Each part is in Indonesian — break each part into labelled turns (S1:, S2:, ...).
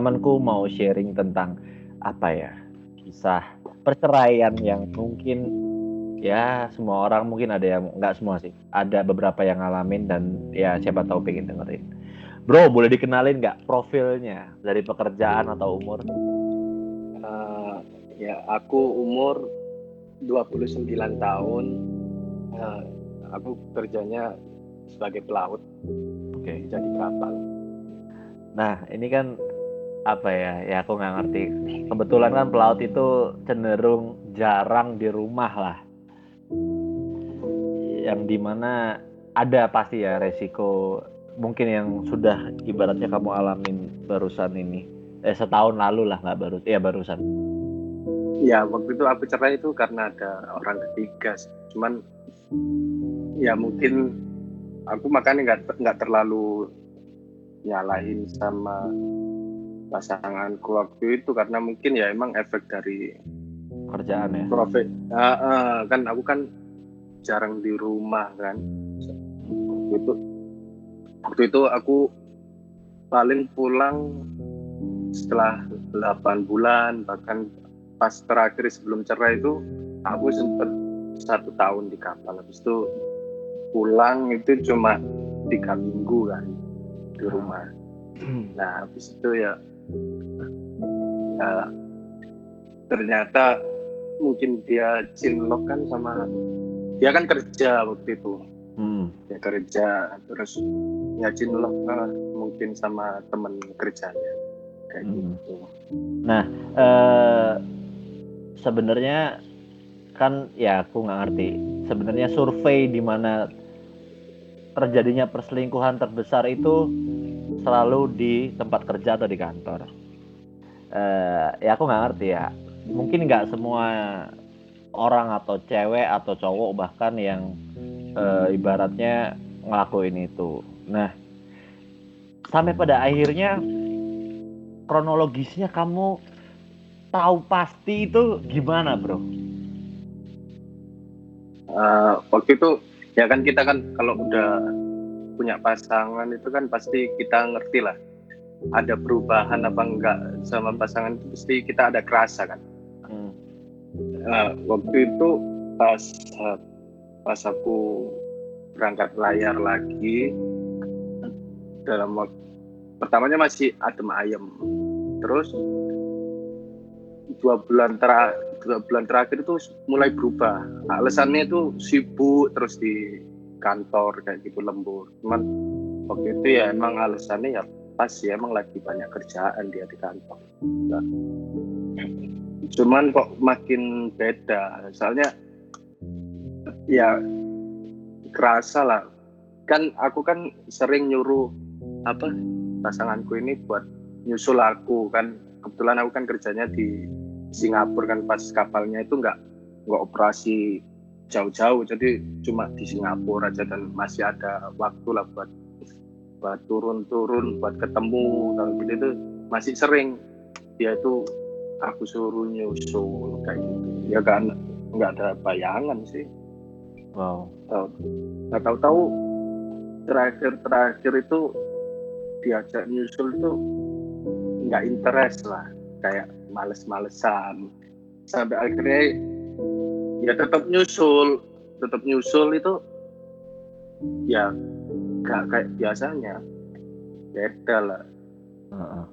S1: temanku mau sharing tentang apa ya kisah perceraian yang mungkin ya semua orang mungkin ada yang nggak semua sih ada beberapa yang ngalamin dan ya siapa tahu pengen dengerin. Bro boleh dikenalin nggak profilnya dari pekerjaan atau umur?
S2: Uh, ya aku umur 29 tahun. Uh, aku kerjanya sebagai pelaut.
S1: Oke. Okay.
S2: jadi kapal.
S1: Nah ini kan apa ya ya aku nggak ngerti. Kebetulan kan pelaut itu cenderung jarang di rumah lah. Yang di mana ada pasti ya resiko mungkin yang sudah ibaratnya kamu alamin barusan ini. Eh setahun lalu lah nggak baru ya barusan.
S2: Ya waktu itu aku cerai itu karena ada orang ketiga cuman ya mungkin aku makanya nggak nggak terlalu nyalahin sama pasanganku waktu itu karena mungkin ya emang efek dari
S1: kerjaan ya.
S2: profit. Uh, uh, kan aku kan jarang di rumah kan. Waktu itu waktu itu aku paling pulang setelah 8 bulan bahkan pas terakhir sebelum cerai itu aku sempat satu tahun di kapal. Habis itu pulang itu cuma tiga minggu kan di rumah. Nah habis itu ya, ya ternyata mungkin dia cinlok kan sama dia kan kerja waktu itu hmm. dia kerja terus ngajin loh uh, mungkin sama temen kerjanya kayak hmm. gitu
S1: nah uh, sebenarnya kan ya aku nggak ngerti sebenarnya survei di mana terjadinya perselingkuhan terbesar itu selalu di tempat kerja atau di kantor uh, ya aku nggak ngerti ya mungkin nggak semua orang atau cewek atau cowok bahkan yang e, ibaratnya ngelakuin itu. Nah, sampai pada akhirnya kronologisnya kamu tahu pasti itu gimana, bro?
S2: Uh, waktu itu ya kan kita kan kalau udah punya pasangan itu kan pasti kita ngerti lah. Ada perubahan apa enggak sama pasangan itu pasti kita ada kerasa kan. Nah, waktu itu pas pas aku berangkat layar lagi dalam waktu pertamanya masih adem ayem. Terus dua bulan terakhir dua bulan terakhir itu mulai berubah. Alasannya itu sibuk terus di kantor kayak gitu lembur. Cuman waktu itu ya emang alasannya ya pas ya emang lagi banyak kerjaan dia di kantor. Nah, cuman kok makin beda. Soalnya ya kerasa lah. Kan aku kan sering nyuruh apa pasanganku ini buat nyusul aku kan. Kebetulan aku kan kerjanya di Singapura kan pas kapalnya itu nggak nggak operasi jauh-jauh. Jadi cuma di Singapura aja dan masih ada waktu lah buat buat turun-turun buat ketemu. Kalau gitu itu masih sering. Dia itu aku suruh nyusul kayak gitu. Ya kan nggak ada bayangan sih.
S1: Wow.
S2: Nggak tahu. Tahu terakhir terakhir itu diajak nyusul itu nggak interest lah. Kayak males-malesan. Sampai akhirnya ya tetap nyusul. Tetap nyusul itu ya gak kayak biasanya. Beda lah. Uh -uh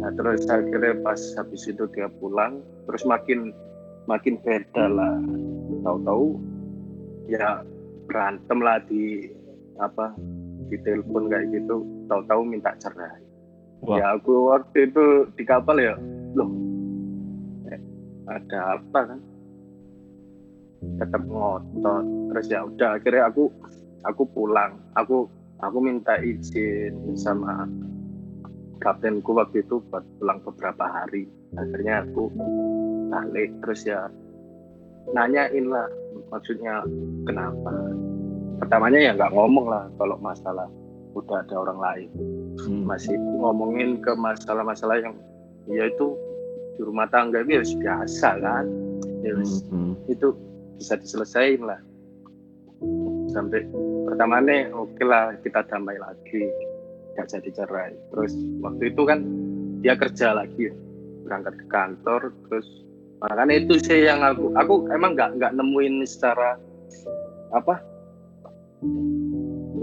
S2: nah terus akhirnya pas habis itu dia pulang terus makin makin beda lah. Tahu-tahu ya berantem lah di apa di telepon kayak gitu. Tahu-tahu minta cerai. Wah. ya aku waktu itu di kapal ya loh eh, ada apa kan tetap ngotot. Terus ya udah akhirnya aku aku pulang. Aku aku minta izin sama kaptenku waktu itu buat pulang beberapa hari. Akhirnya aku balik terus ya nanyain lah maksudnya kenapa? Pertamanya ya nggak ngomong lah kalau masalah udah ada orang lain. Hmm. masih ngomongin ke masalah-masalah yang ya itu di rumah tangga itu ya biasa kan? Ya hmm, hmm. itu bisa diselesaikan lah. Sampai pertamanya oke okay lah kita damai lagi. Gak jadi cerai. Terus waktu itu kan dia kerja lagi berangkat ke kantor terus makanya itu sih yang aku aku emang nggak nggak nemuin secara apa?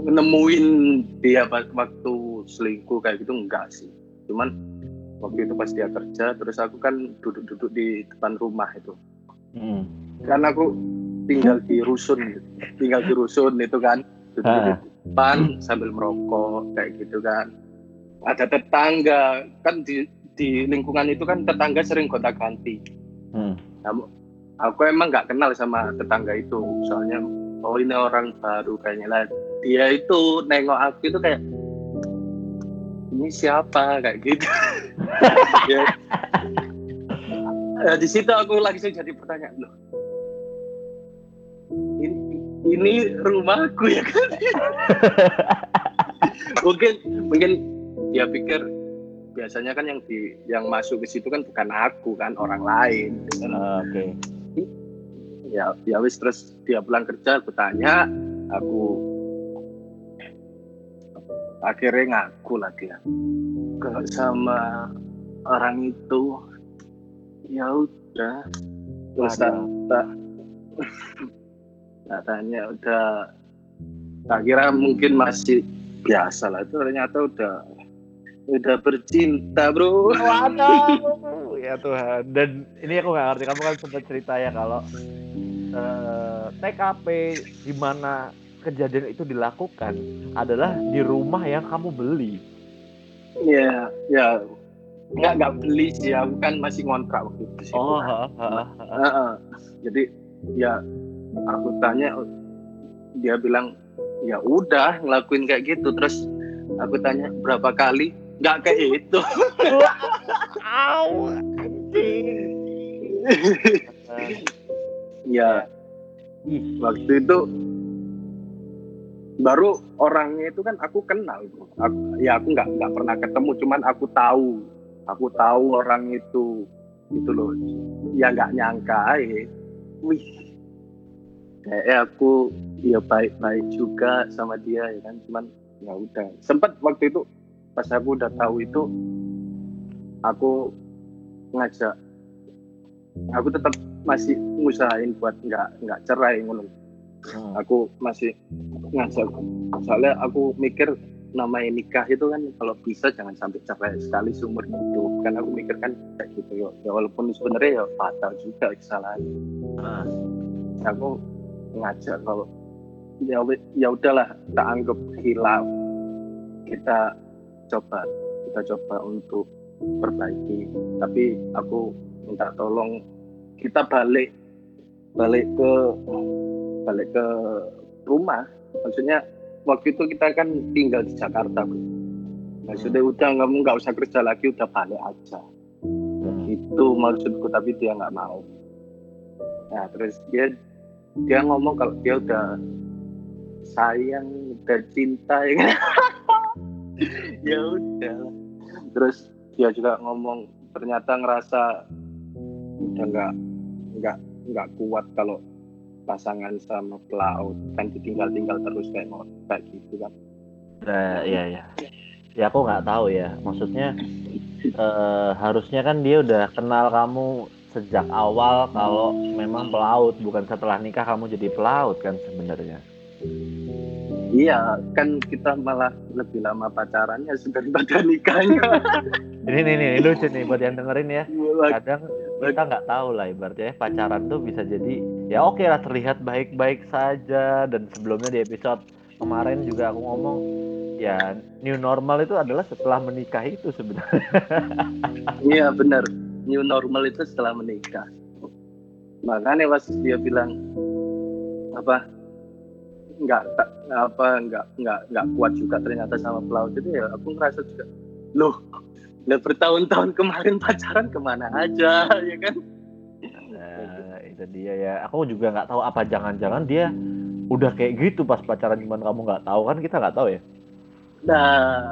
S2: Nemuin dia waktu selingkuh kayak gitu enggak sih. Cuman waktu itu pas dia kerja terus aku kan duduk-duduk di depan rumah itu
S1: Hmm.
S2: kan aku tinggal di rusun tinggal di rusun itu kan duduk di
S1: Ah.
S2: depan sambil merokok kayak gitu kan ada tetangga kan di di lingkungan itu kan tetangga sering gonta ganti
S1: Hmm.
S2: aku emang nggak kenal sama tetangga itu soalnya oh ini orang baru kayaknya lah dia itu nengok aku itu kayak ini siapa kayak gitu ya. Eh, di situ aku langsung jadi pertanyaan loh. Ini, ini rumahku ya kan? Mungkin mungkin dia pikir biasanya kan yang di yang masuk ke situ kan bukan aku kan orang lain.
S1: Ah, Oke.
S2: ya ya wis terus dia pulang kerja aku tanya aku akhirnya ngaku lah dia kalau sama orang itu ya udah terus tak tak tak tanya udah tak kira mungkin masih biasa lah itu ternyata udah udah bercinta bro
S1: Waduh, ya Tuhan. Dan ini aku nggak ngerti. Kamu kan sempat cerita ya kalau eh, TKP di mana kejadian itu dilakukan adalah di rumah yang kamu beli.
S2: ya ya nggak nggak beli sih aku kan masih ngontrak waktu itu sih.
S1: Oh, ha, ha, ha.
S2: Jadi ya aku tanya dia bilang ya udah ngelakuin kayak gitu. Terus aku tanya berapa kali? Nggak kayak itu
S1: anjing.
S2: ya. Waktu itu baru orangnya itu kan aku kenal bro. Aku- ya aku nggak nggak pernah ketemu cuman aku tahu aku tahu orang itu itu loh. Ya nggak nyangka aja wih. Kayaknya aku ya baik-baik juga sama dia ya kan? Cuman ya udah. Sempat waktu itu pas aku udah tahu itu aku ngajak aku tetap masih ngusahain buat nggak nggak cerai ngono.
S1: Hmm.
S2: aku masih ngajak. Soalnya aku mikir namanya nikah itu kan kalau bisa jangan sampai cerai sekali seumur hidup. Kan aku mikir kan kayak gitu ya, ya walaupun sebenarnya ya fatal juga kesalahan.
S1: Ah.
S2: aku ngajak kalau ya ya udahlah kita anggap hilaf. Kita coba kita coba untuk perbaiki. Tapi aku minta tolong kita balik balik ke balik ke rumah. Maksudnya waktu itu kita kan tinggal di Jakarta bro maksudnya udah kamu nggak usah kerja lagi udah balik aja.
S1: Hmm.
S2: itu maksudku tapi dia nggak mau. Nah terus dia dia ngomong kalau dia udah sayang udah cinta ya kan? Ya udah. Terus dia juga ngomong ternyata ngerasa udah nggak nggak nggak kuat kalau pasangan sama pelaut kan ditinggal-tinggal terus kayak mau kayak gitu kan
S1: Nah, iya ya. Ya aku nggak tahu ya. Maksudnya eh, harusnya kan dia udah kenal kamu sejak awal kalau memang pelaut, bukan setelah nikah kamu jadi pelaut kan sebenarnya.
S2: iya kan kita malah lebih lama pacarannya daripada nikahnya
S1: Ini nih nih lucu nih buat yang dengerin ya. Kadang kita nggak tahu lah ibaratnya pacaran tuh bisa jadi ya oke lah terlihat baik-baik saja dan sebelumnya di episode kemarin juga aku ngomong ya new normal itu adalah setelah menikah itu sebenarnya.
S2: Iya benar. New normal itu setelah menikah. Makanya pas dia bilang apa nggak apa nggak nggak nggak kuat juga ternyata sama pelaut itu ya aku ngerasa juga loh udah bertahun-tahun kemarin pacaran ke mana aja ya kan
S1: Nah, itu dia ya. Aku juga nggak tahu apa jangan-jangan dia udah kayak gitu pas pacaran cuman kamu nggak tahu kan kita nggak tahu ya.
S2: nah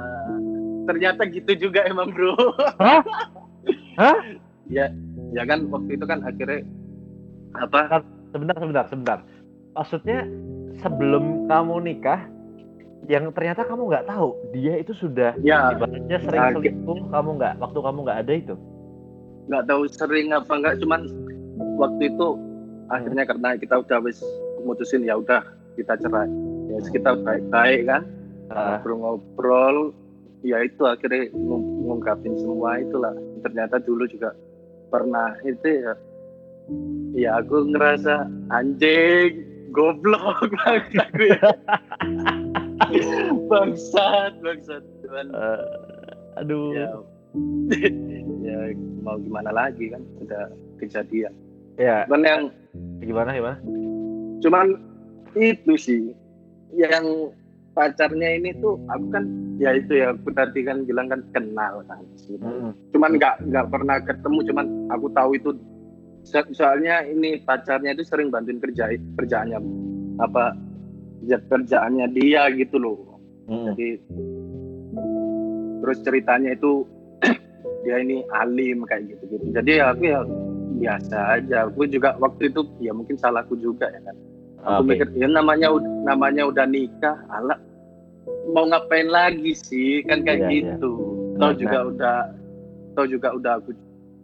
S2: ternyata gitu juga emang bro
S1: Hah? Hah?
S2: ya ya kan waktu itu kan akhirnya apa
S1: Sebentar, sebentar, sebentar. Maksudnya sebelum kamu nikah yang ternyata kamu nggak tahu dia itu sudah
S2: ya
S1: ibaratnya sering
S2: Nah,
S1: selingkuh kamu nggak waktu kamu nggak ada itu
S2: nggak tahu sering apa enggak cuman waktu itu akhirnya karena kita udah wis mutusin ya udah kita cerai. Ya kita baik-baik kan
S1: Ah,
S2: ngobrol-ngobrol ya itu akhirnya ngung- ngungkapin semua itulah. Ternyata dulu juga pernah itu ya ya aku ngerasa anjing goblok banget aku ya. Bangsat bangsat. Cuman
S1: eh, aduh.
S2: ya ya mau gimana lagi kan udah kejadian
S1: ya.
S2: Cuman yang
S1: gimana gimana?
S2: Cuman itu sih yang pacarnya ini tuh aku kan ya itu ya aku tadi kan bilang kan kenal kan.
S1: Mm-mm.
S2: cuman nggak nggak pernah ketemu cuman aku tahu itu so- soalnya ini pacarnya itu sering bantuin kerja kerjaannya apa kerja- kerjaannya dia gitu loh.
S1: Mm-mm.
S2: jadi terus ceritanya itu dia ini alim kayak gitu gitu jadi ya aku ya biasa aja. Aku juga waktu itu ya mungkin salahku juga ya kan. Aku
S1: Oke.
S2: mikir ya namanya namanya udah nikah ala mau ngapain lagi sih? Kan kayak
S1: Iya, iya.
S2: gitu. Tau
S1: Nah,
S2: juga udah tau juga udah aku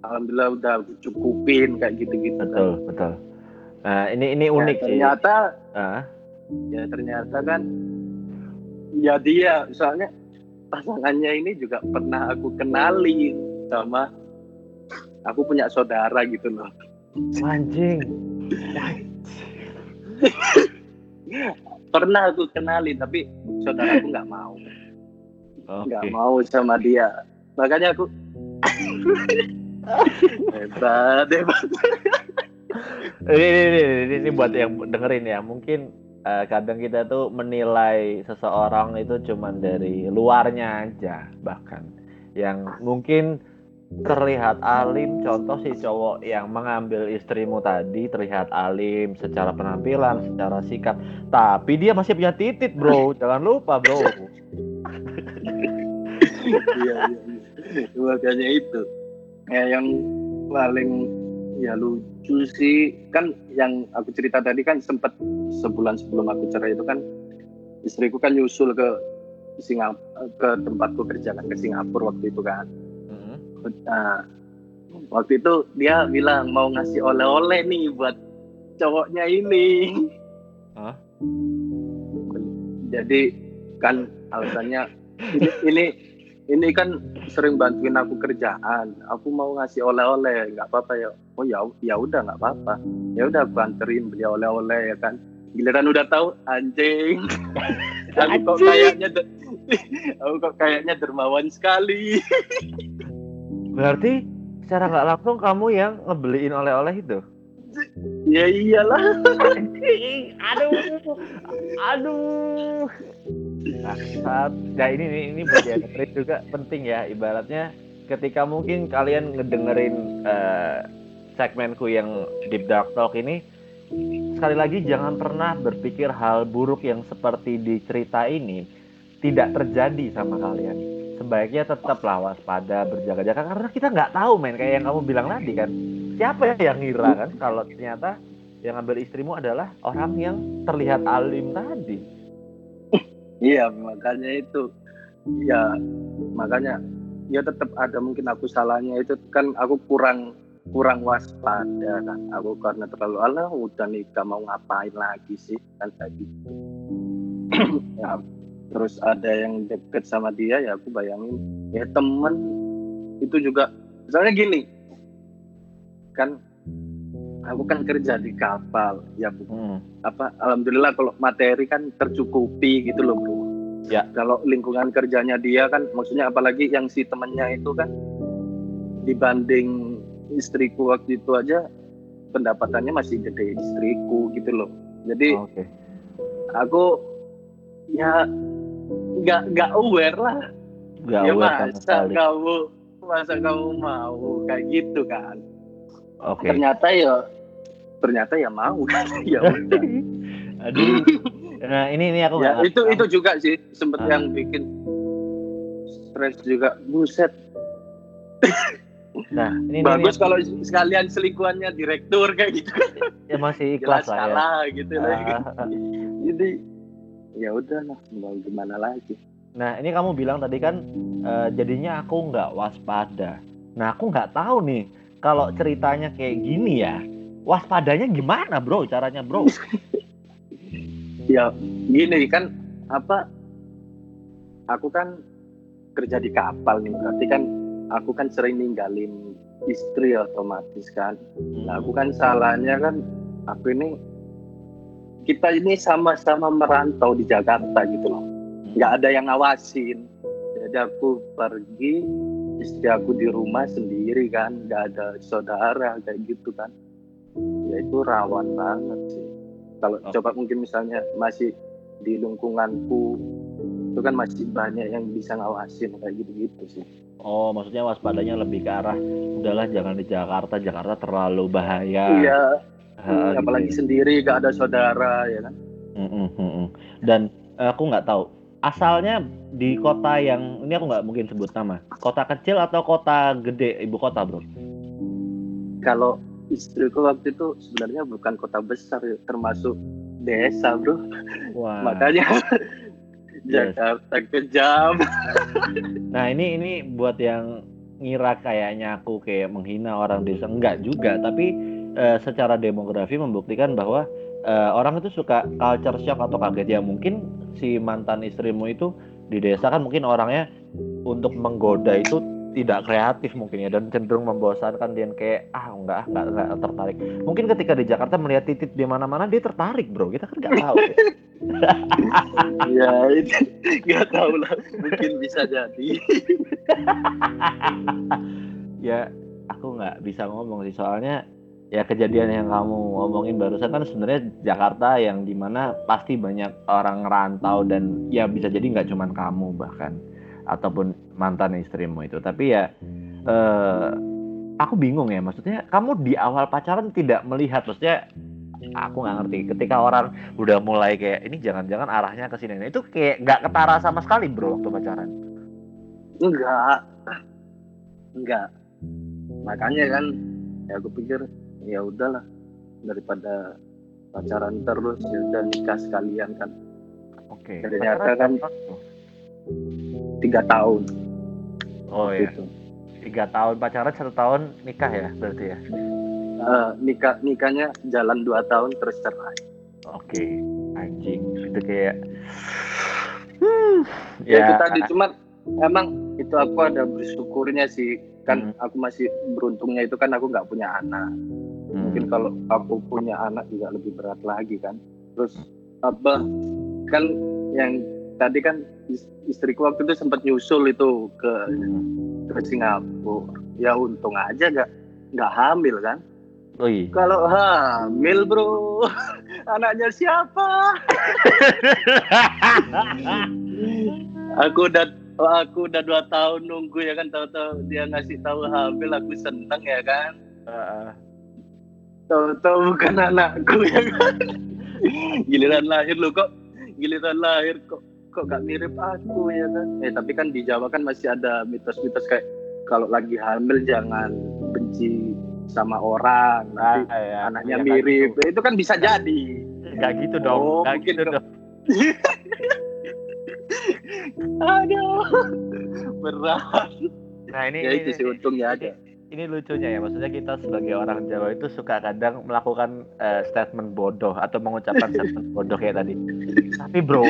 S2: alhamdulillah udah aku cukupin kayak gitu gitu
S1: betul betul. Nah ini ini unik sih.
S2: ternyata
S1: Ah,
S2: ya ternyata kan ya dia. Soalnya pasangannya ini juga pernah aku kenalin sama aku punya saudara gitu loh.
S1: Anjing.
S2: Pernah aku kenalin tapi saudaraku nggak mau. Nggak mau sama dia. Makanya aku hebat hebat.
S1: Ini, ini, ini, ini, ini buat yang dengerin ya. Mungkin eh, kadang kita tuh menilai seseorang itu cuman dari luarnya aja bahkan. Yang mungkin terlihat alim contoh si cowok yang mengambil istrimu tadi terlihat alim secara penampilan secara sikap tapi dia masih punya titit bro jangan lupa bro
S2: iya, iya, iya. makanya itu ya yang paling ya lucu sih kan yang aku cerita tadi kan sempat sebulan sebelum aku cerai itu kan istriku kan nyusul ke Singapura ke tempatku kerja kan ke Singapura waktu itu kan. Nah, waktu itu dia bilang mau ngasih oleh-oleh nih buat cowoknya ini.
S1: Hah?
S2: jadi kan alasannya ini, ini ini kan sering bantuin aku kerjaan. Aku mau ngasih oleh-oleh nggak apa-apa ya. Oh ya ya udah nggak apa-apa. Ya udah aku anterin beli oleh-oleh ya kan. Giliran udah tahu anjing. Aku kok kayaknya aku kok kayaknya dermawan sekali
S1: berarti secara nggak langsung kamu yang ngebeliin oleh-oleh itu
S2: ya iyalah
S1: aduh, aduh. Bangsat. Nah ini ini, ini buat dengerin juga penting ya. Ibaratnya ketika mungkin kalian ngedengerin eh, segmenku yang Deep Dark Talk ini, sekali lagi jangan pernah berpikir hal buruk yang seperti di cerita ini tidak terjadi sama kalian. Sebaiknya tetaplah waspada, berjaga-jaga karena kita nggak tahu men kayak yang kamu bilang tadi kan. Siapa yang ngira kan kalau ternyata yang ambil istrimu adalah orang yang terlihat alim tadi.
S2: iya makanya itu. Ya makanya ya tetap ada mungkin aku salahnya. Itu kan aku kurang kurang waspada kan. Aku karena terlalu alah udah nikah mau ngapain lagi sih? Kan gitu ya, terus ada yang deket sama dia ya aku bayangin ya temen itu juga misalnya gini kan aku kan kerja di kapal ya bu
S1: Hmm.
S2: apa alhamdulillah kalau materi kan tercukupi gitu loh bro
S1: Ya.
S2: kalau lingkungan kerjanya dia kan maksudnya apalagi yang si temennya itu kan dibanding istriku waktu itu aja pendapatannya masih gede istriku gitu loh jadi
S1: Oke.
S2: aku ya nggak nggak aware lah
S1: Gak
S2: ya
S1: aware
S2: masa
S1: sekali.
S2: kamu masa kamu mau kayak gitu kan
S1: Oke.
S2: ternyata ya ternyata ya mau kan ya udah
S1: Aduh. Nah ini ini aku
S2: ya itu
S1: ngerti.
S2: itu juga sih sempet
S1: Ah.
S2: yang bikin stres juga buset
S1: Nah ini ini-
S2: bagus
S1: ini,
S2: kalau sekalian selingkuhannya direktur kayak gitu
S1: ya masih
S2: jelas
S1: ikhlas lah ya.
S2: gitu lah
S1: Ah,
S2: jadi ya udah lah mau gimana lagi
S1: Nah, ini kamu bilang tadi kan eh, jadinya aku nggak waspada. Nah, aku nggak tahu nih kalau ceritanya kayak gini ya. Waspadanya gimana, Bro? Caranya, Bro?
S2: ya gini kan apa aku kan kerja di kapal nih berarti kan aku kan sering ninggalin istri otomatis kan nah aku kan salahnya kan aku ini kita ini sama-sama merantau di Jakarta gitu loh. Nggak ada yang ngawasin. Jadi aku pergi istri aku di rumah sendiri kan. Nggak ada saudara kayak gitu kan. Ya itu rawan banget sih. Kalau
S1: Oh.
S2: coba mungkin misalnya masih di lingkunganku itu kan masih banyak yang bisa ngawasin kayak gitu-gitu sih.
S1: Oh, maksudnya waspadanya lebih ke arah udahlah jangan di Jakarta, Jakarta terlalu bahaya.
S2: iya
S1: Ah, gitu
S2: apalagi
S1: ya.
S2: sendiri gak ada saudara ya kan.
S1: Dan eh, aku nggak tahu asalnya di kota yang ini aku nggak mungkin sebut nama. Kota kecil atau kota gede, ibu kota, Bro?
S2: kalau istriku waktu itu sebenarnya bukan kota besar termasuk desa bro
S1: Wah.
S2: makanya
S1: Yes.
S2: Jakarta kejam
S1: Nah ini ini buat yang ngira kayaknya aku kayak menghina orang desa enggak juga tapi eh, secara demografi membuktikan bahwa eh, orang itu suka culture shock atau kaget. Ya mungkin si mantan istrimu itu di desa kan mungkin orangnya untuk menggoda itu tidak kreatif mungkin ya dan cenderung membosankan. Dia kayak ah enggak ah, enggak, enggak tertarik. Mungkin ketika di Jakarta melihat titit di mana-mana dia tertarik bro. Kita kan nggak tahu
S2: ya itu nggak tahu lah. Mungkin bisa jadi.
S1: Ya aku nggak bisa ngomong sih. Soalnya ya kejadian yang kamu ngomongin barusan kan sebenarnya Jakarta yang di mana pasti banyak orang rantau dan ya bisa jadi nggak cuman kamu bahkan ataupun mantan istrimu itu. Tapi ya eh, aku bingung ya maksudnya kamu di awal pacaran tidak melihat maksudnya aku nggak ngerti. Ketika orang udah mulai kayak ini jangan-jangan arahnya ke sini. Nah, itu kayak nggak ketara sama sekali bro waktu pacaran.
S2: Enggak. Enggak. Makanya kan ya aku pikir ya udahlah daripada pacaran terus ya udah nikah sekalian kan.
S1: Oke.
S2: Ternyata
S1: Pacaran
S2: kan- tiga tahun.
S1: Oh ya
S2: itu.
S1: tiga tahun pacaran satu tahun nikah ya berarti ya?
S2: Eh, nikah nikahnya jalan dua tahun terus cerai.
S1: Oke. Anjing itu kayak Hmm,
S2: ya, itu tadi cuma emang itu aku ada bersyukurnya sih. Kan
S1: Hmm.
S2: aku masih beruntungnya itu kan aku nggak punya anak
S1: hmm,
S2: mungkin kalau aku punya anak juga lebih berat lagi kan. Terus apa kan yang tadi kan is- istriku waktu itu sempat nyusul itu ke
S1: hmm.
S2: ke Singapura. Ya untung aja nggak nggak hamil kan.
S1: Oh iya.
S2: Kalau hamil bro anaknya siapa? Aku udah aku udah dua tahun nunggu ya kan tahu-tahu dia ngasih tahu hamil aku seneng ya kan.
S1: Heeh.
S2: Tahu-tahu bukan anakku ya kan? Giliran lahir lo kok giliran lahir kok kok gak mirip aku ya kan? Eh tapi kan di Jawa kan masih ada mitos-mitos kayak kalau lagi hamil jangan benci sama orang nanti
S1: Ah, ya.
S2: anaknya
S1: Ya,
S2: mirip.
S1: gitu.
S2: itu kan bisa jadi.
S1: Nggak gitu dong
S2: Oh,
S1: nggak
S2: mungkin
S1: gitu
S2: dong. aduh. Berat.
S1: Nah ini
S2: ya
S1: ini,
S2: itu sih untungnya
S1: ini-
S2: ada
S1: ini lucunya ya maksudnya kita sebagai orang Jawa itu suka kadang melakukan eh, statement bodoh atau mengucapkan statement bodoh kayak tadi. Tapi bro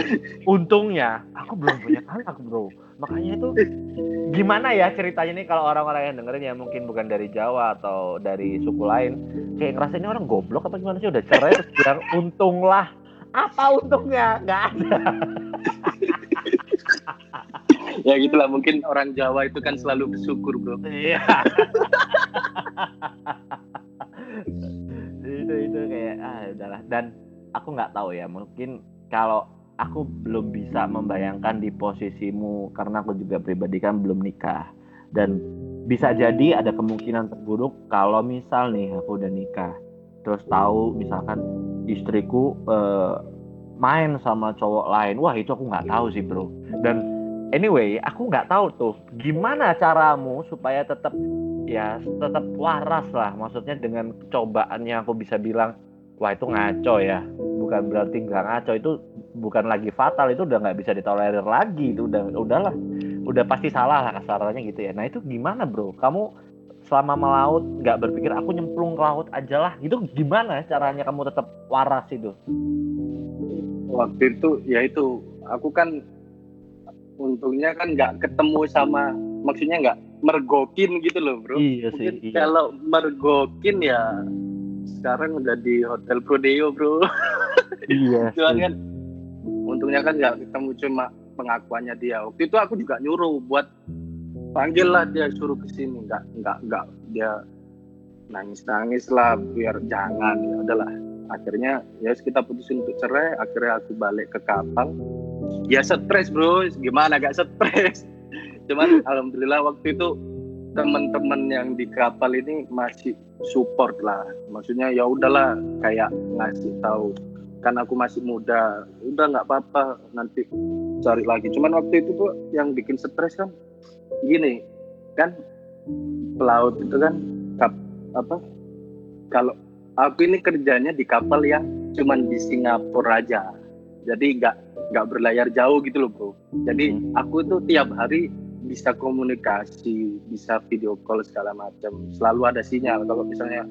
S1: untungnya aku belum punya anak bro. Makanya itu gimana ya ceritanya nih kalau orang-orang yang dengerin ya mungkin bukan dari Jawa atau dari suku lain kayak ngerasa ini orang goblok apa gimana sih? Udah cerai terus bilang untunglah. Apa untungnya? Nggak ada
S2: ya gitulah mungkin orang Jawa itu kan selalu bersyukur bro.
S1: Iya. itu itu kayak ah udahlah. Dan aku nggak tahu ya mungkin kalau aku belum bisa membayangkan di posisimu karena aku juga pribadi kan belum nikah. Dan bisa jadi ada kemungkinan terburuk kalau misal nih aku udah nikah. Terus tahu misalkan istriku eh, main sama cowok lain. Wah itu aku nggak tahu sih bro. Dan anyway aku nggak tahu tuh gimana caramu supaya tetap ya tetap waras lah maksudnya dengan cobaannya aku bisa bilang wah itu ngaco ya. Bukan berarti nggak ngaco itu bukan lagi fatal itu udah nggak bisa ditolerir lagi itu udah udahlah. Udah pasti salah lah kasarannya gitu ya. Nah itu gimana bro? Kamu selama melaut nggak berpikir aku nyemplung ke laut aja lah. Itu gimana caranya kamu tetap waras itu?
S2: Waktu itu ya itu aku kan untungnya kan nggak ketemu sama maksudnya nggak mergokin gitu loh bro.
S1: Iya sih
S2: Mungkin
S1: iya.
S2: kalau mergokin ya sekarang udah di hotel Prodeo bro.
S1: Iya
S2: cuman kan untungnya kan nggak ketemu cuma pengakuannya dia. Waktu itu aku juga nyuruh buat panggil lah dia suruh ke sini. Nggak nggak nggak. Dia nangis nangis lah biar jangan. Ya udahlah. Akhirnya ya kita putusin untuk cerai. Akhirnya aku balik ke kapal ya stres bro. Gimana? Gak stres. Cuman alhamdulillah waktu itu teman-teman yang di kapal ini masih support lah. Maksudnya ya udahlah kayak ngasih tahu. Kan aku masih muda. Udah nggak apa-apa. Nanti cari lagi. Cuman waktu itu tuh yang bikin stres kan gini kan pelaut itu kan kap, apa kalau aku ini kerjanya di kapal yang cuman di Singapura aja. Jadi nggak nggak berlayar jauh gitu loh bro. Jadi aku tuh tiap hari bisa komunikasi bisa video call segala macam. Selalu ada sinyal. Kalau misalnya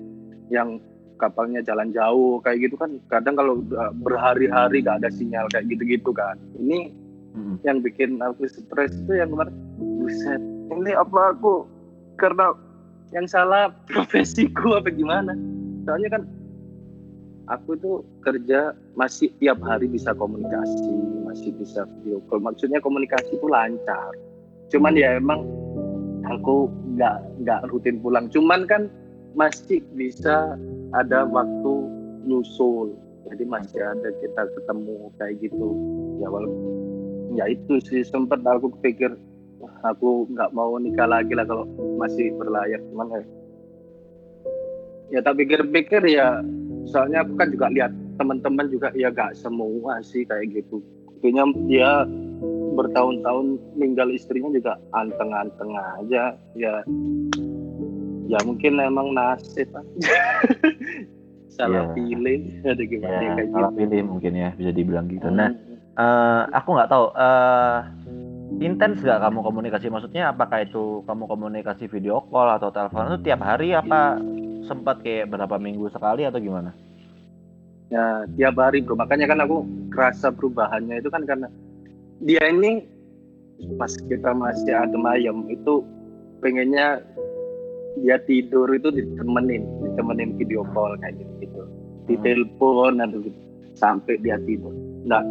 S2: yang kapalnya jalan jauh kayak gitu kan kadang kalau berhari-hari gak ada sinyal kayak gitu-gitu kan. Ini
S1: Mm.
S2: yang bikin aku stres itu yang kemarin buset ini apa aku? Karena yang salah profesiku apa gimana? Soalnya kan aku itu kerja masih tiap hari bisa komunikasi masih bisa video call. Maksudnya komunikasi itu lancar. Cuman ya emang aku nggak nggak rutin pulang. Cuman kan masih bisa ada waktu nyusul. Jadi masih ada kita ketemu kayak gitu. Ya walaupun ya itu sih sempat aku pikir "Wah, aku nggak mau nikah lagi lah kalau masih berlayar cuman ya ya tak pikir-pikir ya soalnya aku kan juga lihat teman-teman juga ya gak semua sih kayak gitu kayaknya dia bertahun-tahun ninggal istrinya juga anteng-anteng aja ya ya mungkin emang nasib aja. salah
S1: Iya.
S2: pilih ada gimana
S1: ya,
S2: kayak
S1: salah
S2: gitu
S1: pilih mungkin ya bisa dibilang gitu nah
S2: Hmm.
S1: eh, aku nggak tahu eh intens gak kamu komunikasi maksudnya apakah itu kamu komunikasi video call atau telepon itu tiap hari apa sempat kayak berapa minggu sekali atau gimana?
S2: Ya tiap hari bro. Makanya kan aku kerasa perubahannya itu kan karena dia ini pas kita masih adem ayam itu pengennya dia tidur itu ditemenin ditemenin video call kayak gitu gitu. Ditelepon atau gitu sampai dia tidur. Nah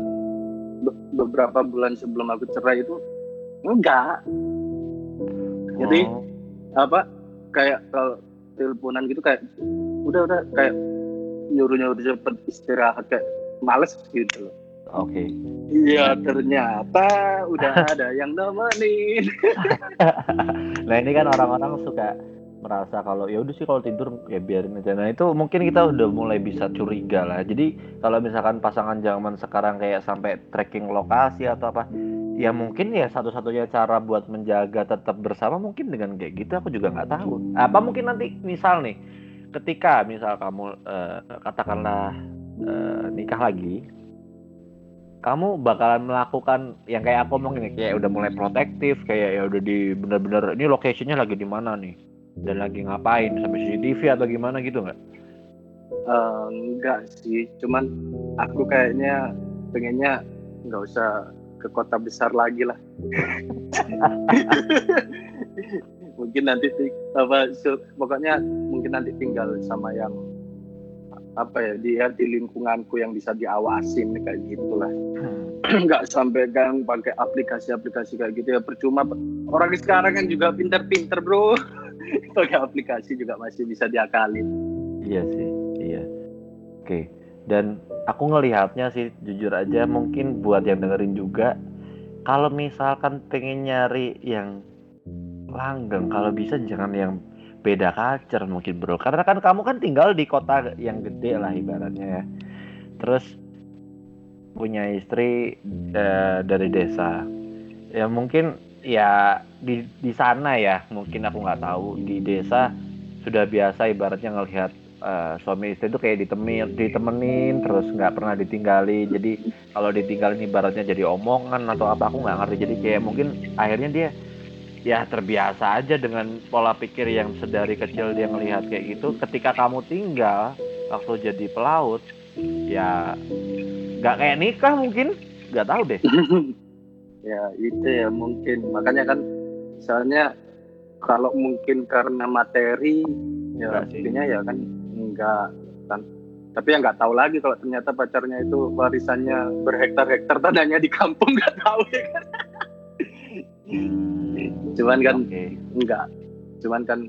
S2: be- beberapa bulan sebelum aku cerai itu enggak. Jadi
S1: Oh,
S2: apa kayak kalau teleponan gitu kayak udah udah kayak nyuruh nyuruh cepet istirahat kayak males gitu loh.
S1: Oke.
S2: Iya ternyata udah ada yang nemenin.
S1: Nah ini kan orang-orang suka merasa kalau ya udah sih kalau tidur ya biarin aja. Nah itu mungkin kita udah mulai bisa curiga lah. Jadi kalau misalkan pasangan zaman sekarang kayak sampai tracking lokasi atau apa ya mungkin ya satu-satunya cara buat menjaga tetap bersama mungkin dengan kayak gitu aku juga nggak tahu. Apa mungkin nanti misal nih ketika misal kamu eh, katakanlah eh, nikah lagi kamu bakalan melakukan yang kayak aku nih, kayak udah mulai protektif kayak ya udah di bener-bener ini location-nya lagi di mana nih? Dan lagi ngapain? Sampai CCTV atau gimana? Gitu nggak?
S2: Eh, enggak sih. Cuman aku kayaknya pengennya nggak usah ke kota besar lagi lah. Mungkin nanti ti- apa pokoknya mungkin nanti tinggal sama yang apa ya dia di lingkunganku yang bisa diawasin kayak gitulah. Nggak sampai kan pakai aplikasi-aplikasi kayak gitu ya. Percuma orang sekarang kan juga pinter-pinter bro. Pakai aplikasi juga masih bisa diakalin.
S1: Iya sih, iya. Oke. Dan aku ngelihatnya sih jujur aja mungkin buat yang dengerin juga. Kalau misalkan pengen nyari yang langgeng kalau bisa jangan yang beda culture mungkin bro. Karena kan kamu kan tinggal di kota yang gede lah ibaratnya ya. Terus punya istri eh, dari desa. Ya mungkin ya di di sana ya. Mungkin aku nggak tahu. Di desa sudah biasa ibaratnya ngelihat eh, suami istri itu kayak ditemenin, ditemenin terus nggak pernah ditinggali. Jadi kalau ditinggalin ibaratnya jadi omongan atau apa aku nggak ngerti. Jadi kayak mungkin akhirnya dia ya terbiasa aja dengan pola pikir yang sedari kecil dia melihat kayak gitu. Ketika kamu tinggal waktu jadi pelaut, ya nggak kayak nikah mungkin, nggak tahu deh.
S2: ya itu ya mungkin makanya kan misalnya kalau mungkin karena materi ya artinya ya kan enggak kan. Tapi ya nggak tahu lagi kalau ternyata pacarnya itu warisannya berhektar-hektar tanahnya di kampung nggak tahu ya kan.
S1: Hmm,
S2: cuman kan
S1: Oke.
S2: enggak. Cuman kan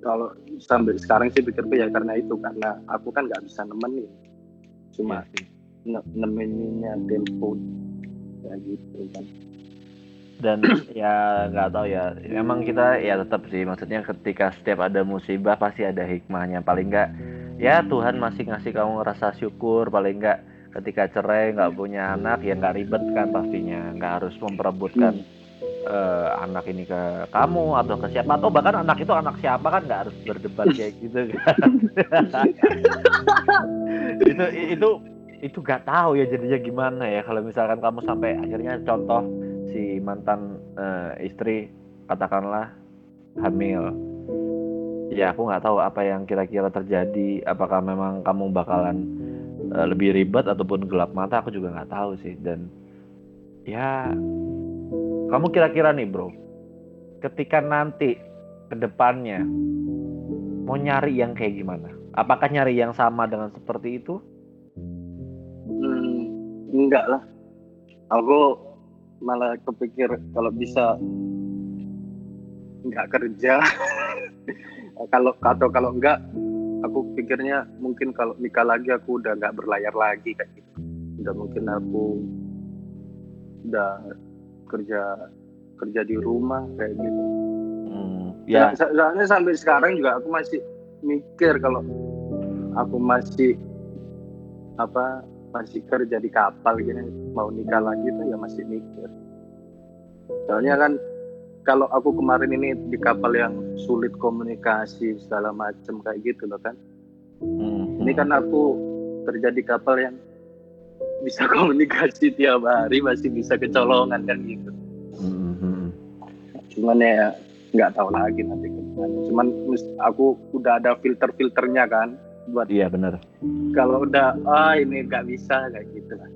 S2: kalau sampai sekarang sih pikir ya karena itu karena aku kan nggak bisa nemenin. Cuma ne- nemeninnya telepon. Ya gitu kan
S1: dan ya nggak tahu ya. Memang kita ya tetap sih maksudnya ketika setiap ada musibah pasti ada hikmahnya. Paling nggak ya Tuhan masih ngasih kamu rasa syukur. Paling nggak ketika cerai nggak punya anak ya nggak ribet kan pastinya. Nggak harus memperebutkan eh, anak ini ke kamu atau ke siapa. Atau bahkan anak itu anak siapa kan nggak harus berdebat kayak gitu kan. Itu itu itu nggak tahu ya jadinya gimana ya. Kalau misalkan kamu sampai akhirnya contoh si mantan eh, istri katakanlah hamil. Ya aku nggak tahu apa yang kira-kira terjadi. Apakah memang kamu bakalan eh, lebih ribet ataupun gelap mata aku juga nggak tahu sih. Dan ya kamu kira-kira nih bro ketika nanti ke depannya mau nyari yang kayak gimana? Apakah nyari yang sama dengan seperti itu?
S2: Hmm, enggak lah. Aku malah kepikir kalau bisa enggak kerja. kalau atau kalau enggak, aku pikirnya mungkin kalau nikah lagi aku udah enggak berlayar lagi kayak gitu. Udah mungkin aku udah kerja kerja di rumah kayak gitu.
S1: Hmm,
S2: Ya,
S1: ya
S2: so- soalnya sampai sekarang juga aku masih mikir kalau aku masih apa masih kerja di kapal gini mau nikah lagi tuh ya masih mikir. Soalnya kan kalau aku kemarin ini di kapal yang sulit komunikasi segala macam kayak gitu loh kan.
S1: hmm,
S2: Ini kan aku kerja di kapal yang bisa komunikasi tiap hari masih bisa kecolongan kan gitu.
S1: hmm,
S2: cuman ya nggak tahu lagi nanti ke cuman aku udah ada filter filternya kan buat
S1: iya benar.
S2: kalau udah ah ini nggak bisa kayak gitu lah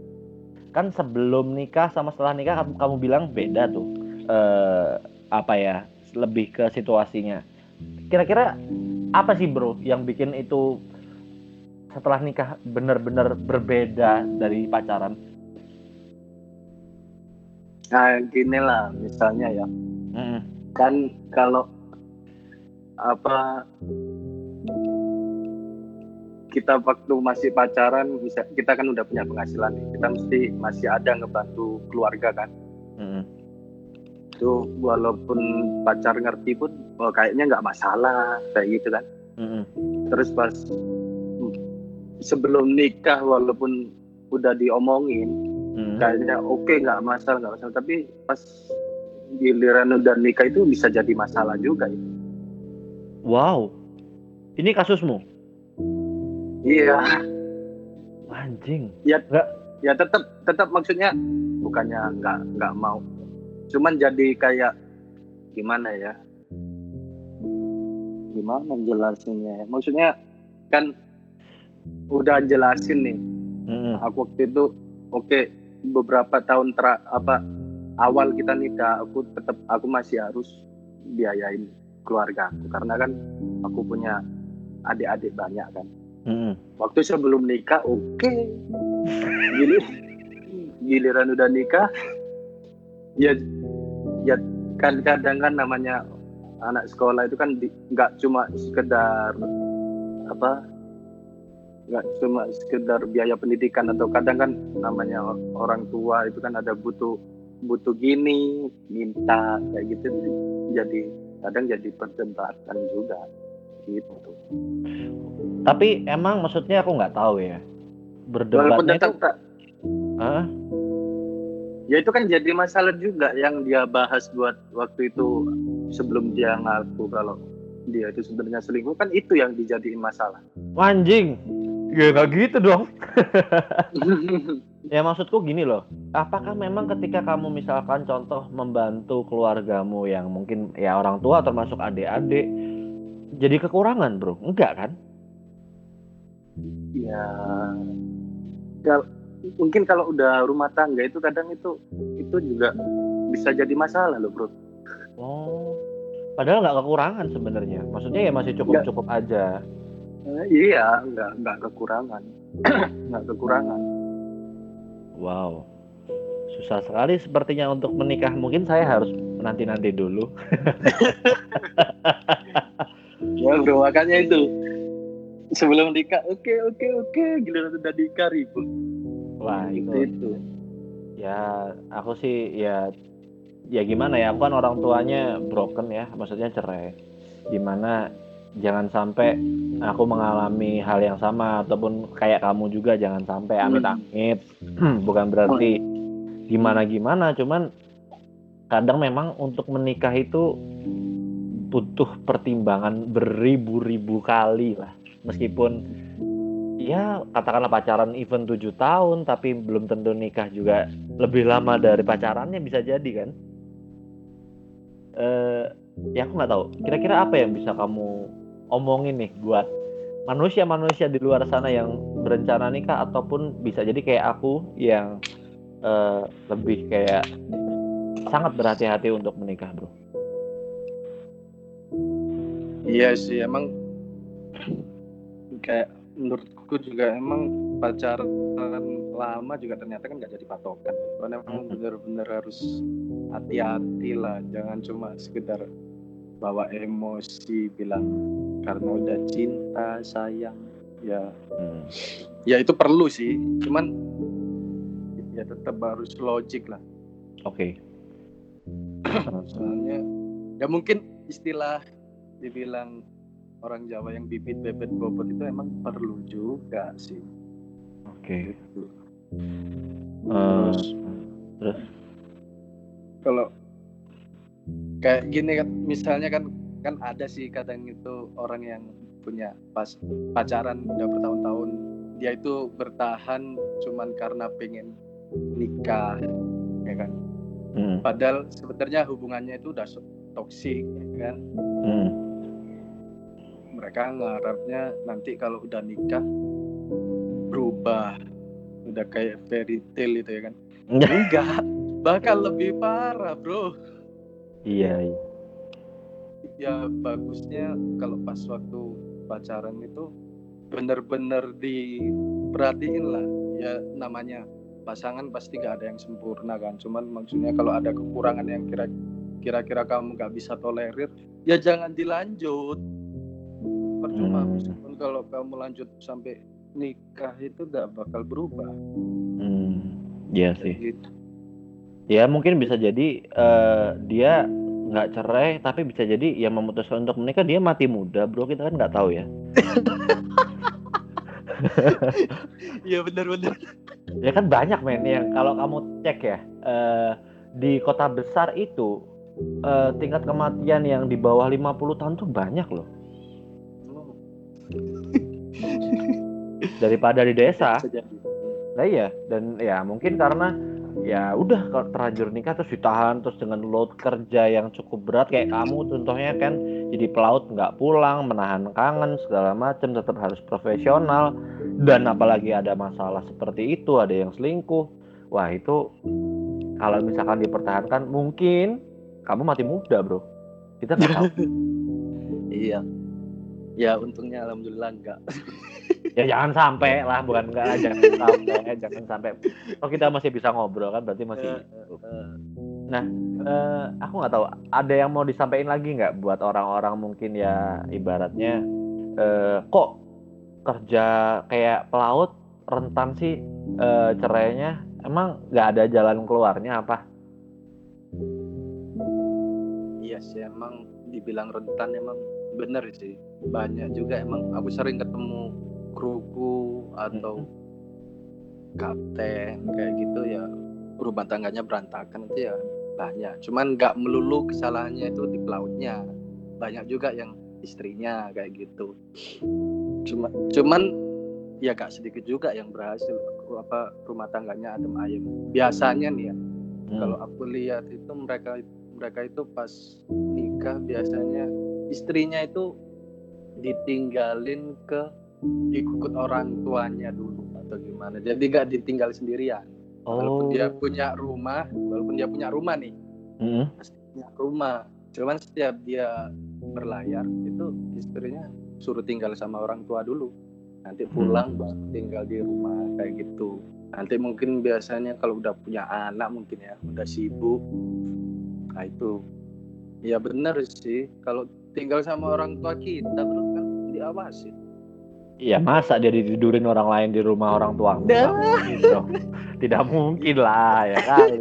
S1: kan sebelum nikah sama setelah nikah kamu, kamu bilang beda tuh eh apa ya lebih ke situasinya. Kira-kira apa sih bro yang bikin itu setelah nikah benar-benar berbeda dari pacaran?
S2: Nah gini lah misalnya ya.
S1: Mm-mm.
S2: kan kalau apa kita waktu masih pacaran bisa kita kan udah punya penghasilan nih kita mesti masih ada ngebantu keluarga kan
S1: Mm-mm.
S2: itu walaupun pacar ngerti pun oh, kayaknya nggak masalah kayak gitu kan
S1: Mm-mm.
S2: terus pas sebelum nikah walaupun udah diomongin
S1: Mm-mm.
S2: kayaknya oke nggak masalah nggak masalah tapi pas giliran udah nikah itu bisa jadi masalah juga itu.
S1: wow ini kasusmu
S2: iya.
S1: Anjing.
S2: Ya tetap tetap maksudnya bukannya nggak nggak mau. Cuman jadi kayak gimana ya? Gimana jelasinnya ya? maksudnya kan udah jelasin nih.
S1: Mm-mm.
S2: aku waktu itu oke beberapa tahun ter apa awal kita nikah aku tetap aku masih harus biayain keluarga aku. Karena kan aku punya adik-adik banyak kan
S1: Mm-mm.
S2: waktu sebelum nikah oke Gili, giliran udah nikah ya ya kan kadang kan namanya anak sekolah itu kan nggak cuma sekedar apa nggak cuma sekedar biaya pendidikan atau kadang kan namanya orang tua itu kan ada butuh butuh gini minta kayak gitu jadi kadang jadi perdebatan juga gitu
S1: tapi emang maksudnya aku nggak tahu ya berdebatnya itu
S2: tak-
S1: Hah?
S2: ya itu kan jadi masalah juga yang dia bahas buat waktu itu sebelum dia ngaku kalau dia itu sebenarnya selingkuh kan itu yang dijadiin masalah
S1: Anjing. Ya nggak gitu dong. Ya maksudku gini loh, apakah memang ketika kamu misalkan contoh membantu keluargamu yang mungkin ya orang tua termasuk adik-adik jadi kekurangan bro? Enggak kan?
S2: Ya kal- mungkin kalau udah rumah tangga itu kadang itu itu juga bisa jadi masalah loh bro
S1: Oh, padahal nggak kekurangan sebenarnya. Maksudnya ya masih cukup-cukup aja.
S2: Eh, iya nggak nggak kekurangan nggak kekurangan
S1: Wow, susah sekali sepertinya untuk menikah. Mungkin saya harus nanti-nanti dulu.
S2: ya bro makanya itu sebelum nikah oke oke oke. Giliran udah nikah ribut.
S1: Wah
S2: itu
S1: itu.
S2: itu
S1: ya aku sih ya ya gimana ya aku kan orang tuanya broken ya maksudnya cerai. Di mana jangan sampai aku mengalami hal yang sama ataupun kayak kamu juga jangan sampai amit-amit. Bukan berarti gimana gimana cuman kadang memang untuk menikah itu butuh pertimbangan beribu-ribu kali lah meskipun ya katakanlah pacaran event tujuh tahun tapi belum tentu nikah juga lebih lama dari pacarannya bisa jadi kan? Eh ya aku nggak tahu. Kira-kira apa yang bisa kamu omongin nih buat manusia-manusia di luar sana yang berencana nikah ataupun bisa jadi kayak aku yang eh, lebih kayak sangat berhati-hati untuk menikah bro?
S2: Iya sih emang kayak menurutku juga emang pacaran lama juga ternyata kan nggak jadi patokan. Karena emang bener-bener harus hati-hati lah. Jangan cuma sekedar bawa emosi bilang karena udah cinta sayang ya.
S1: Hmm.
S2: ya itu perlu sih. Cuman ya tetap harus logik lah.
S1: Oke.
S2: Soalnya ya mungkin istilah dibilang orang Jawa yang bibit bebet bobot itu emang perlu juga sih.
S1: Oke.
S2: Gitu.
S1: Eh,
S2: terus?
S1: Terus?
S2: Kalau kayak gini kan misalnya kan kan ada sih kadang itu orang yang punya pas pacaran udah bertahun-tahun dia itu bertahan cuman karena pengen nikah ya kan?
S1: Hmm,
S2: padahal sebenarnya hubungannya itu udah toksik ya kan?
S1: Hmm.
S2: Mereka ngarapnya nanti kalau udah nikah berubah. Udah kayak fairy tale itu ya kan? Enggak. Bakal lebih parah bro.
S1: Iya iya.
S2: Ya bagusnya kalau pas waktu pacaran itu bener-bener diperhatiin lah. Ya namanya pasangan pasti gak ada yang sempurna kan? Cuman maksudnya kalau ada kekurangan yang kira kira-kira kamu gak bisa tolerir ya jangan dilanjut percuma
S1: Hmm.
S2: meskipun kalau kamu lanjut sampai nikah itu gak bakal berubah
S1: Hmm, iya sih.
S2: gitu
S1: Ya mungkin bisa jadi eh, dia nggak cerai tapi bisa jadi yang memutuskan untuk menikah dia mati muda bro kita kan nggak tahu ya.
S2: iya benar-benar
S1: Ya kan banyak men yang kalau kamu cek ya eh, di kota besar itu eh, tingkat kematian yang di bawah 50 tahun tuh banyak loh daripada di desa. Nah iya dan ya mungkin karena ya udah kalau terlanjur nikah terus ditahan terus dengan load kerja yang cukup berat kayak kamu contohnya kan jadi pelaut nggak pulang menahan kangen segala macam tetap harus profesional. Dan apalagi ada masalah seperti itu ada yang selingkuh wah itu kalau misalkan dipertahankan mungkin kamu mati muda bro. Kita nggak tahu.
S2: Iya. Ya untungnya alhamdulillah enggak
S1: ya jangan sampai lah bukan enggak jangan sampai jangan sampai. Oh kita masih bisa ngobrol kan berarti masih Eh, aku nggak tahu ada yang mau disampaikan lagi nggak buat orang-orang mungkin ya ibaratnya eh, kok kerja kayak pelaut rentan sih eh, cerainya? Emang nggak ada jalan keluarnya apa?
S2: Iya sih emang dibilang rentan emang bener sih. Banyak juga emang aku sering ketemu kruku atau kapten kayak gitu ya rumah tangganya berantakan itu ya banyak. Cuman nggak melulu kesalahannya itu di pelautnya banyak juga yang istrinya kayak gitu. Cuma cuman ya gak sedikit juga yang berhasil apa rumah tangganya adem ayem. Biasanya nih ya
S1: Hmm.
S2: kalau aku lihat itu mereka mereka itu pas nikah biasanya istrinya itu ditinggalin ke ikut orang tuanya dulu atau gimana. Jadi gak ditinggal sendirian. Walaupun
S1: Oh.
S2: dia punya rumah walaupun dia punya rumah nih.
S1: Mm.
S2: pasti punya rumah. Cuman setiap dia berlayar itu istrinya suruh tinggal sama orang tua dulu. Nanti pulang baru tinggal di rumah kayak gitu. Nanti mungkin biasanya kalau udah punya anak mungkin ya udah sibuk. Nah itu. Ya benar sih. Kalau tinggal sama orang tua kita bro kan diawasi
S1: Iya masa dia ditidurin orang lain di rumah orang tua?
S2: Dah.
S1: Gitu. Tidak mungkin lah ya kali.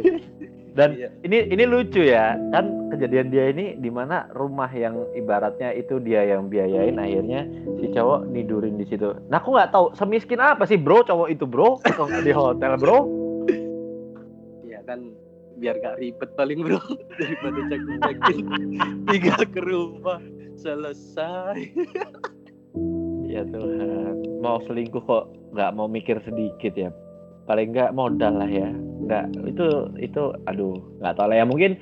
S1: Dan
S2: Iya.
S1: ini ini lucu ya kan kejadian dia ini di mana rumah yang ibaratnya itu dia yang biayain akhirnya si cowok nidurin di situ. Nah aku nggak tahu semiskin apa sih bro cowok itu bro di hotel bro?
S2: ya kan biar gak ribet paling bro daripada cek cekin tinggal ke rumah selesai
S1: Ya Tuhan. Mau selingkuh kok nggak mau mikir sedikit ya. Paling nggak modal lah ya. Nggak itu itu aduh nggak tahu lah ya. Mungkin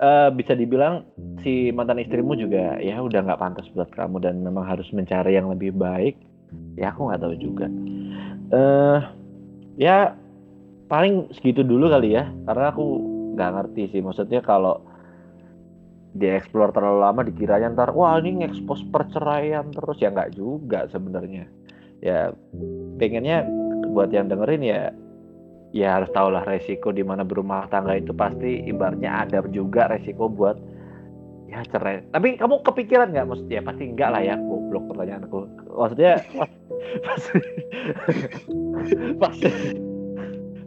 S1: eh, bisa dibilang si mantan istrimu juga ya udah nggak pantas buat kamu dan memang harus mencari yang lebih baik. Ya aku nggak tahu juga. Eh ya paling segitu dulu kali ya. Karena aku nggak ngerti sih. Maksudnya kalau dieksplor terlalu lama dikiranya ntar wah ini ngekspos perceraian terus. Ya nggak juga sebenarnya. Ya pengennya buat yang dengerin ya ya harus tahu lah resiko di mana berumah tangga itu pasti ibaratnya ada juga resiko buat ya cerai. Tapi kamu kepikiran nggak? Maksudnya pasti enggak lah ya goblok pertanyaanku. Maksudnya pas, pas,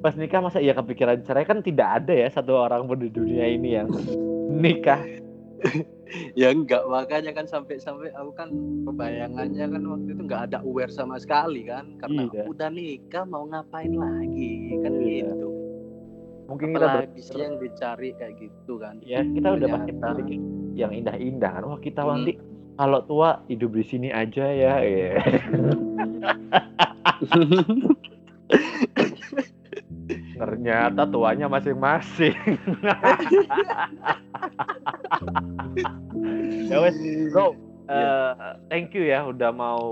S1: pas nikah masa iya kepikiran cerai? Kan tidak ada ya satu orang pun di dunia ini yang nikah
S2: ya enggak makanya kan sampai-sampai aku kan kebayangannya kan waktu itu nggak ada aware sama sekali kan karena
S1: Iya.
S2: udah nikah mau ngapain lagi kan
S1: Iya.
S2: gitu
S1: mungkin kita
S2: apalagi sih
S1: berpikir-
S2: yang dicari kayak gitu kan
S1: ya kita udah pasti berpikir yang indah-indah kan wah kita
S2: Hmm.
S1: nanti kalau tua hidup di sini aja ya Iya. ternyata tuanya masing-masing ya wes bro eh, thank you ya udah mau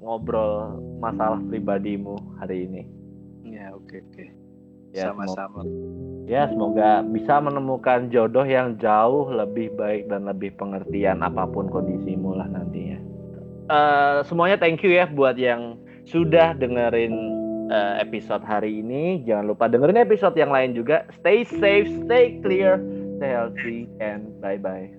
S1: ngobrol masalah pribadimu hari ini.
S2: Ya oke oke.
S1: Ya,
S2: sama-sama.
S1: ya semoga bisa menemukan jodoh yang jauh lebih baik dan lebih pengertian apa pun kondisimu lah nantinya. Eh, semuanya thank you ya buat yang sudah dengerin eh, episode hari ini. Jangan lupa dengerin episode yang lain juga. Stay safe stay clear stay healthy and bye bye